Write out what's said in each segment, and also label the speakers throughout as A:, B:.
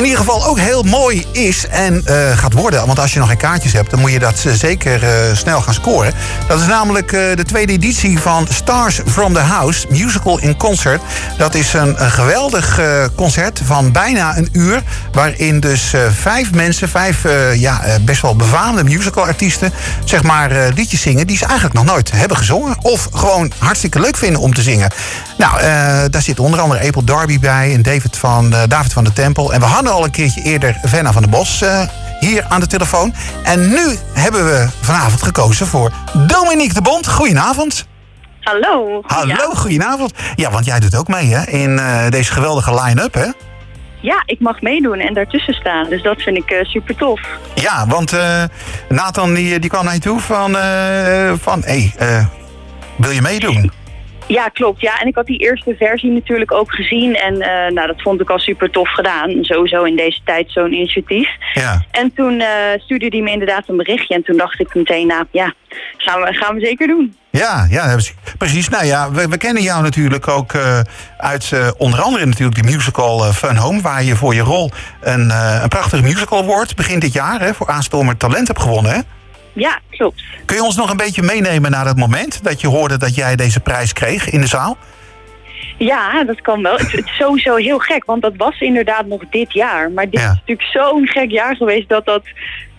A: in ieder geval ook heel mooi is en uh, gaat worden... want als je nog geen kaartjes hebt, dan moet je dat zeker uh, snel gaan scoren. Dat is namelijk de tweede editie van Stars from the House, Musical in Concert. Dat is een, een geweldig concert van bijna een uur... waarin dus vijf mensen, vijf ja, best wel befaamde musicalartiesten... zeg maar liedjes zingen die ze eigenlijk nog nooit hebben gezongen... of gewoon hartstikke leuk vinden om te zingen. Nou, daar zit onder andere April Darby bij en David van, David van de Tempel. En we hadden al een keertje eerder Venna van der Bos uh, hier aan de telefoon. En nu hebben we vanavond gekozen voor Dominique de Bond. Goedenavond.
B: Hallo.
A: Hallo, goedenavond. Ja, want jij doet ook mee hè, in uh, deze geweldige line-up, hè?
B: Ja, ik mag meedoen en daartussen staan. Dus dat vind ik uh, super tof.
A: Ja, want uh, Nathan die, die kwam naar je toe van... van hé, hey, wil je meedoen?
B: Ja, klopt. Ja, en ik had die eerste versie natuurlijk ook gezien. En uh, nou, dat vond ik al super tof gedaan. Sowieso in deze tijd zo'n initiatief.
A: Ja.
B: En toen uh, stuurde hij me inderdaad een berichtje. En toen dacht ik meteen, nou ja, gaan we, gaan we zeker doen.
A: Ja, ja, precies. Nou ja, we, we kennen jou natuurlijk ook uh, uit onder andere natuurlijk de musical Fun Home... waar je voor je rol een, een prachtige musical award begin dit jaar... Hè, voor aanstormend talent hebt gewonnen, hè?
B: Ja, klopt.
A: Kun je ons nog een beetje meenemen naar dat moment dat je hoorde dat jij deze prijs kreeg in de zaal?
B: Ja, dat kan wel. Het, is sowieso heel gek, want dat was inderdaad nog dit jaar. Maar dit
A: Ja.
B: is natuurlijk zo'n gek jaar geweest dat dat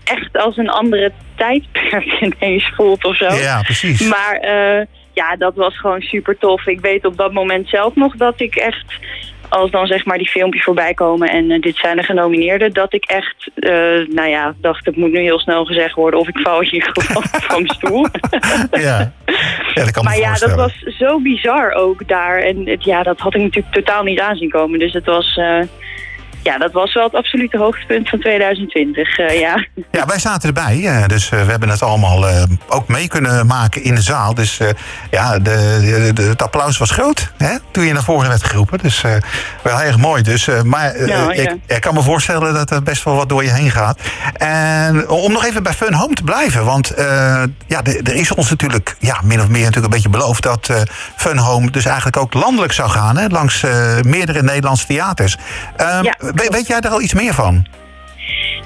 B: echt als een andere tijdperk ineens voelt of zo.
A: Ja, precies.
B: Maar eh, ja, dat was gewoon super tof. Ik weet op dat moment zelf nog dat ik echt, als dan zeg maar die filmpjes voorbij komen en eh, dit zijn de genomineerden, dat ik echt, eh, nou ja, dacht het moet nu heel snel gezegd worden of ik val hier gewoon van mijn stoel.
A: Ja, ja dat kan me
B: maar ja, dat was zo bizar ook daar. En het, ja, dat had ik natuurlijk totaal niet aanzien komen. Dus het was, eh, ja, dat was wel het absolute hoogtepunt van 2020, eh, ja.
A: Ja, wij zaten erbij, eh, dus eh, we hebben het allemaal ook mee kunnen maken in de zaal. Dus ja, de, de, de- het applaus was groot hè, toen je naar voren werd geroepen. Dus wel heel erg mooi. Dus, maar
B: Ja.
A: Ik, ik kan me voorstellen dat er best wel wat door je heen gaat. En om nog even bij Fun Home te blijven, want ja, er is ons natuurlijk ja, min of meer natuurlijk een beetje beloofd dat Fun Home dus eigenlijk ook landelijk zou gaan, hè, langs meerdere Nederlandse theaters. Ehm,
B: Ja.
A: We- weet jij daar al iets meer van?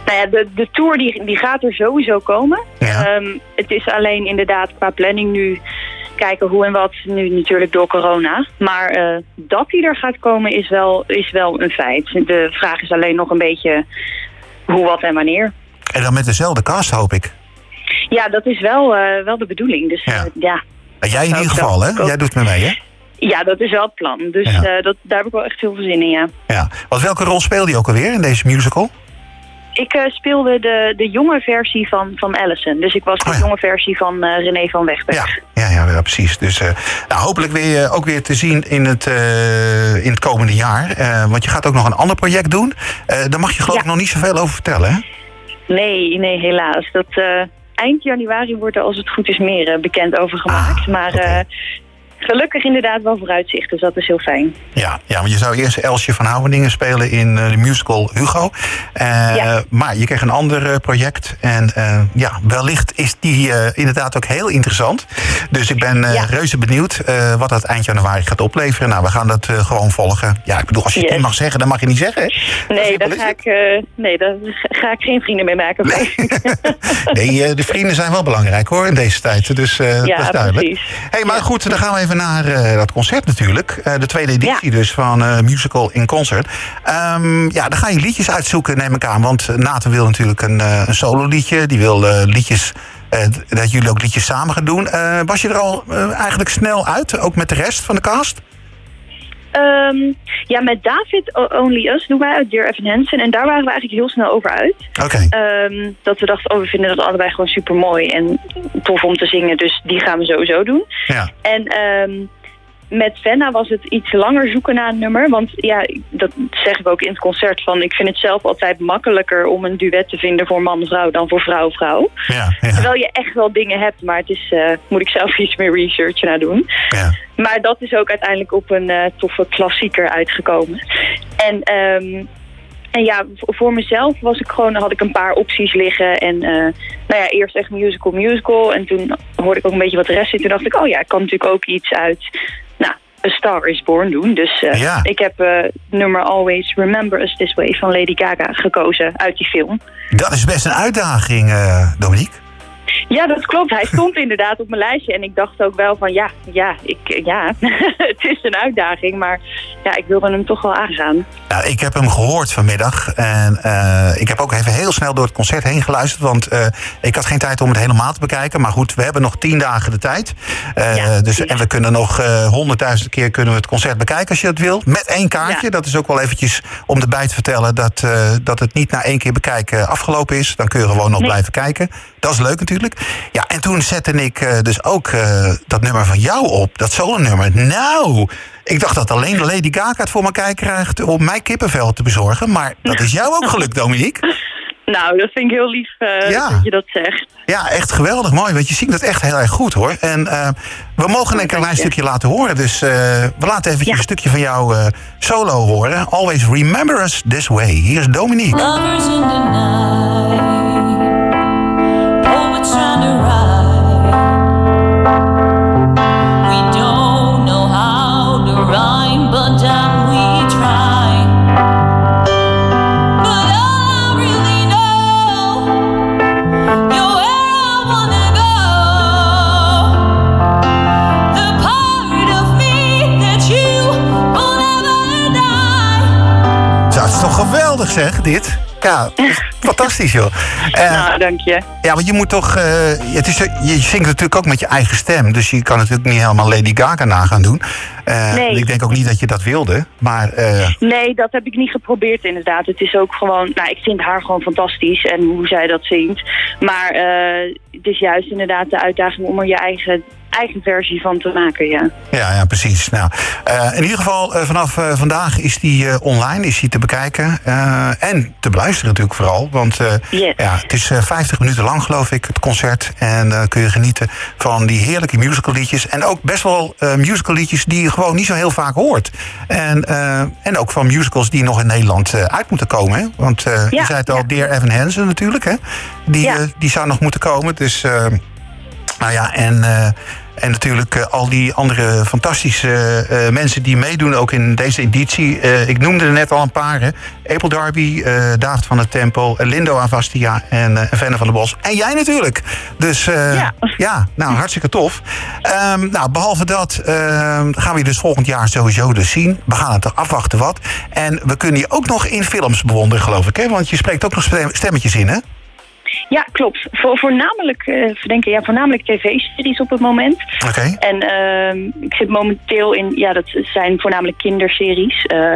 B: Nou ja, de, de tour die, die gaat er sowieso komen.
A: Ja.
B: Ehm, het is alleen inderdaad qua planning nu kijken hoe en wat. Nu natuurlijk door corona. Maar eh, dat die er gaat komen is wel, is wel een feit. De vraag is alleen nog een beetje hoe, wat en wanneer.
A: En dan met dezelfde cast, hoop ik.
B: Ja, dat is wel, eh, wel de bedoeling. Dus
A: Ja. En jij in ieder geval, hè? Jij doet me mee, hè?
B: Ja, dat is wel het plan. Dus
A: Ja.
B: eh, dat, daar heb ik wel echt heel veel zin in, ja.
A: Ja. Want welke rol speelde je ook alweer in deze musical?
B: Ik eh, speelde de, de jonge versie van, van Allison. Dus ik was de
A: Oh ja.
B: jonge versie van eh, René van Wegberg.
A: Ja, ja, ja, precies. Dus eh, nou, hopelijk weer, ook weer te zien in het, in het komende jaar. Want je gaat ook nog een ander project doen. Daar mag je geloof ik nog niet zoveel over vertellen, hè?
B: Nee, nee, helaas. Dat, eind januari wordt er als het goed is meer bekend over gemaakt.
A: Ah,
B: maar gelukkig inderdaad wel vooruitzicht, dus dat is heel fijn.
A: Ja, ja, want je zou eerst Elsje van Houweningen spelen in eh, de musical Hugo. Eh,
B: Ja.
A: Maar je kreeg een ander eh, project. En ja, wellicht is die inderdaad ook heel interessant. Dus ik ben
B: Ja.
A: reuze benieuwd wat dat eind januari gaat opleveren. Nou, we gaan dat gewoon volgen. Ja, ik bedoel, als je het niet mag zeggen, dan mag je niet zeggen. hè?
B: Nee, daar ga, ik, nee daar ga ik geen vrienden mee maken.
A: Nee, de vrienden zijn wel belangrijk hoor in deze tijd. Dus eh, dat
B: Ja,
A: is duidelijk.
B: precies.
A: Hey, maar
B: Ja.
A: goed, dan gaan we even naar eh, dat concert natuurlijk. Eh, de tweede editie dus van eh, Musical in Concert. Ehm, ja, dan ga je liedjes uitzoeken, neem ik aan. Want Nathan wil natuurlijk een, een solo liedje. Die wil liedjes, dat jullie ook liedjes samen gaan doen. Was je er al eigenlijk snel uit, ook met de rest van de cast?
B: Ehm, ja, met David Only Us doen wij uit Dear Evan Hansen. En daar waren we eigenlijk heel snel over uit.
A: Oké.
B: Ehm, dat we dachten, oh, we vinden dat allebei gewoon super mooi en tof om te zingen. Dus die gaan we sowieso doen.
A: Ja.
B: En ehm, met Venna was het iets langer zoeken naar een nummer. Want ja, dat zeg ik ook in het concert. Van, ik vind het zelf altijd makkelijker om een duet te vinden voor man-vrouw dan voor vrouw-vrouw.
A: Ja, ja,
B: Terwijl je echt wel dingen hebt, maar het is, eh, moet ik zelf iets meer research naar doen.
A: ja.
B: Maar dat is ook uiteindelijk op een eh, toffe klassieker uitgekomen. En, ehm, en ja, voor mezelf was ik gewoon, had ik een paar opties liggen. En eh, nou ja, eerst echt musical, musical. En toen hoorde ik ook een beetje wat de rest in. Toen dacht ik, oh ja, ik kan natuurlijk ook iets uit A Star Is Born doen. Dus
A: Ja.
B: ik heb eh, nummer Always Remember Us This Way van Lady Gaga gekozen uit die film.
A: Dat is best een uitdaging, eh, Dominique.
B: Ja, dat klopt. Hij stond inderdaad op mijn lijstje. En ik dacht ook wel van ja, ja, ik, ja het is een uitdaging. Maar ja, ik wilde hem toch wel aangaan.
A: Nou, ik heb hem gehoord vanmiddag. En eh, ik heb ook even heel snel door het concert heen geluisterd. Want eh, ik had geen tijd om het helemaal te bekijken. Maar goed, we hebben nog tien dagen de tijd. Eh,
B: Ja,
A: dus, en we kunnen nog honderdduizend keer kunnen we het concert bekijken als je dat wil. Met één kaartje.
B: Ja.
A: Dat is ook wel eventjes om erbij te vertellen dat, dat het niet na één keer bekijken afgelopen is. Dan kun je gewoon nog
B: Nee.
A: blijven kijken. Dat is leuk natuurlijk. Ja, en toen zette ik eh, dus ook eh, dat nummer van jou op. Dat solo-nummer. Nou, ik dacht dat alleen Lady Gaga het voor elkaar krijgt om mij kippenvel te bezorgen. Maar dat is jou ook gelukt, Dominique.
B: Nou, dat vind ik heel lief eh,
A: Ja.
B: dat je dat zegt.
A: Ja, echt geweldig mooi. Want je zingt het echt heel erg goed hoor. En we mogen een klein
B: je.
A: stukje laten horen. Dus eh, we laten eventjes
B: Ja.
A: een stukje van jouw eh, solo horen. Always remember us this way. Hier is Dominique. Zeg, dit? Ja, fantastisch joh. Eh,
B: nou, dank je.
A: Ja, want je moet toch. eh, het is, je zingt natuurlijk ook met je eigen stem. Dus je kan natuurlijk niet helemaal Lady Gaga na gaan doen. Eh,
B: Nee.
A: Ik denk ook niet dat je dat wilde. Maar
B: Nee, dat heb ik niet geprobeerd inderdaad. Het is ook gewoon, nou, ik vind haar gewoon fantastisch en hoe zij dat zingt. Maar het is juist inderdaad de uitdaging om er je eigen, eigen versie van te maken, ja.
A: ja, ja, precies. Nou, eh, in ieder geval, eh, vanaf eh, vandaag is die online, is die te bekijken. en te beluisteren natuurlijk vooral. Want
B: Yes.
A: ja, het is eh, 50 minuten lang, geloof ik, het concert. En dan kun je genieten van die heerlijke musical liedjes. En ook best wel musical liedjes die je gewoon niet zo heel vaak hoort. En, en ook van musicals die nog in Nederland uit moeten komen. Hè? Want je zei het al,
B: ja.
A: Dear Evan Hansen natuurlijk. Hè? Die,
B: Ja.
A: die zou nog moeten komen. Dus, nou ja, en... eh, en natuurlijk eh, al die andere fantastische eh, mensen die meedoen ook in deze editie. Eh, ik noemde er net al een paar. Hè. April Darby, eh, David van der Tempel, eh, Lindo Avastia en eh Venne van der Bos. En jij natuurlijk. Dus eh,
B: Ja.
A: ja, nou hartstikke tof. Ehm, nou, behalve dat ehm, gaan we je dus volgend jaar sowieso dus zien. We gaan het afwachten wat. En we kunnen je ook nog in films bewonderen, geloof ik. Hè? Want je spreekt ook nog stem- stemmetjes in, hè?
B: Ja, klopt. Voor, voornamelijk, eh verdenken, ja, voornamelijk tv-series op het moment.
A: Oké.
B: En ehm, ik zit momenteel in, ja, dat zijn voornamelijk kinderseries. Eh,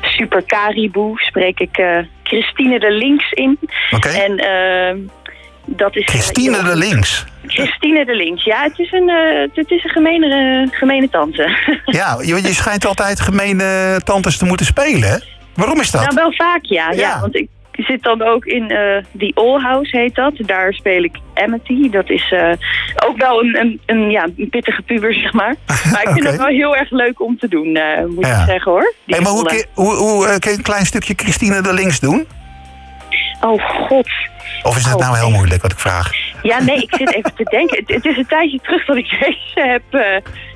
B: Super Caribou spreek ik eh, Christine de Links in.
A: Oké.
B: En ehm, dat is...
A: Christine de Links.
B: Christine de Links, ja, het is een, het is een gemene, gemene tante.
A: Ja, je, je schijnt altijd gemene tantes te moeten spelen, hè? Waarom is dat?
B: nou, wel vaak, ja. ja.
A: Ja.
B: want ik zit dan ook in eh The All House, heet dat. Daar speel ik Amity. Dat is eh, ook wel een, een, een, ja, een pittige puber, zeg maar. Maar ik vind het wel heel erg leuk om te doen, eh, moet
A: Ja.
B: ik zeggen, hoor. Die
A: Hey, maar hoe, hoe, hoe kun je een klein stukje Christine de Links doen?
B: Oh, god.
A: Of is dat
B: Oh,
A: nou heel moeilijk wat ik vraag?
B: Ja, nee, ik zit even te denken. Het, het is een tijdje terug dat ik deze heb,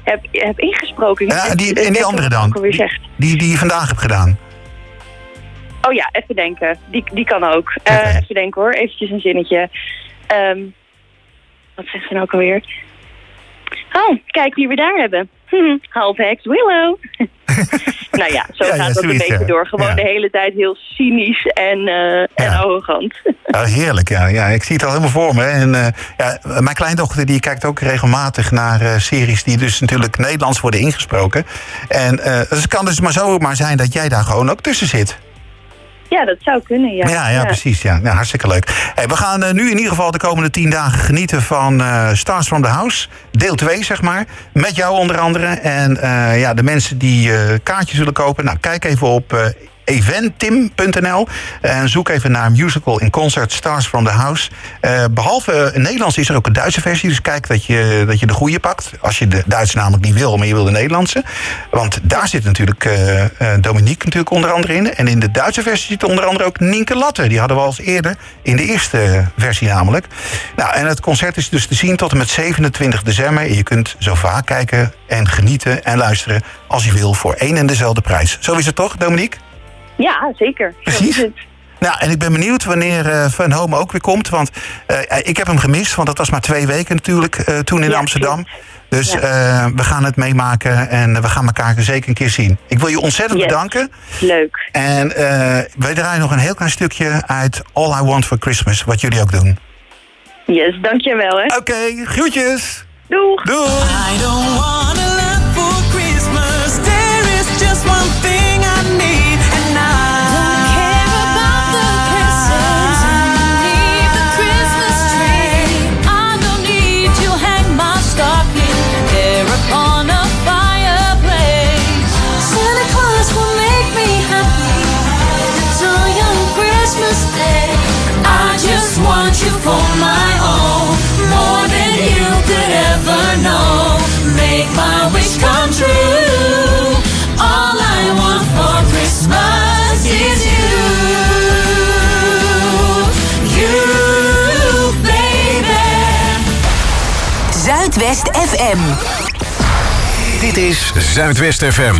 B: heb, heb ingesproken.
A: Ja, die, en die andere dan? Die, die, die je vandaag hebt gedaan.
B: Oh ja, even denken. Die, die kan ook. Eh. Even denken hoor, eventjes een zinnetje. Ehm, wat zegt ze nou ook alweer? Oh, kijk wie we daar hebben. Hm, half heks Willow. nou ja, zo
A: Ja, ja,
B: gaat dat een beetje
A: ja.
B: door. Gewoon de hele tijd heel cynisch en, eh, en arrogant.
A: Heerlijk, ja. ja. Ik zie het al helemaal voor me. En, eh, ja, mijn kleindochter die kijkt ook regelmatig naar eh, series die dus natuurlijk Nederlands worden ingesproken. En eh, dus het kan dus maar zomaar zijn dat jij daar gewoon ook tussen zit.
B: Ja, dat zou kunnen, ja.
A: Ja, ja, precies. Ja. Hartstikke leuk. Hey, we gaan eh, nu in ieder geval de komende tien dagen genieten van eh, Stars from the House. Deel 2, zeg maar. Met jou onder andere. En eh, ja, de mensen die kaartjes willen kopen. Nou, kijk even op eventim.nl. En zoek even naar Musical in Concert Stars from the House. Eh, behalve in Nederlands is er ook een Duitse versie. Dus kijk dat je, dat je de goede pakt. Als je de Duits namelijk niet wil, maar je wil de Nederlandse. Want daar zit natuurlijk uh, Dominique natuurlijk onder andere in. En in de Duitse versie zit onder andere ook Nienke Latte. Die hadden we al eerder in de eerste versie namelijk. Nou, en het concert is dus te zien tot en met 27 december. En je kunt zo vaak kijken en genieten en luisteren als je wil voor één en dezelfde prijs. Zo is het toch, Dominique?
B: Ja, zeker.
A: Precies. Nou, en ik ben benieuwd wanneer uh, Van Home ook weer komt. Want uh, ik heb hem gemist, want dat was maar twee weken natuurlijk uh, toen in ja, Amsterdam. Dus ja. we gaan het meemaken en we gaan elkaar zeker een keer zien. Ik wil je ontzettend
B: yes.
A: bedanken.
B: Leuk.
A: En wij draaien nog een heel klein stukje uit All I Want for Christmas, wat jullie ook doen.
B: Yes, dankjewel hè.
A: Oké, okay, groetjes.
B: Doeg.
A: Doeg.
C: I don't wanna
D: Dit is Zuidwest FM.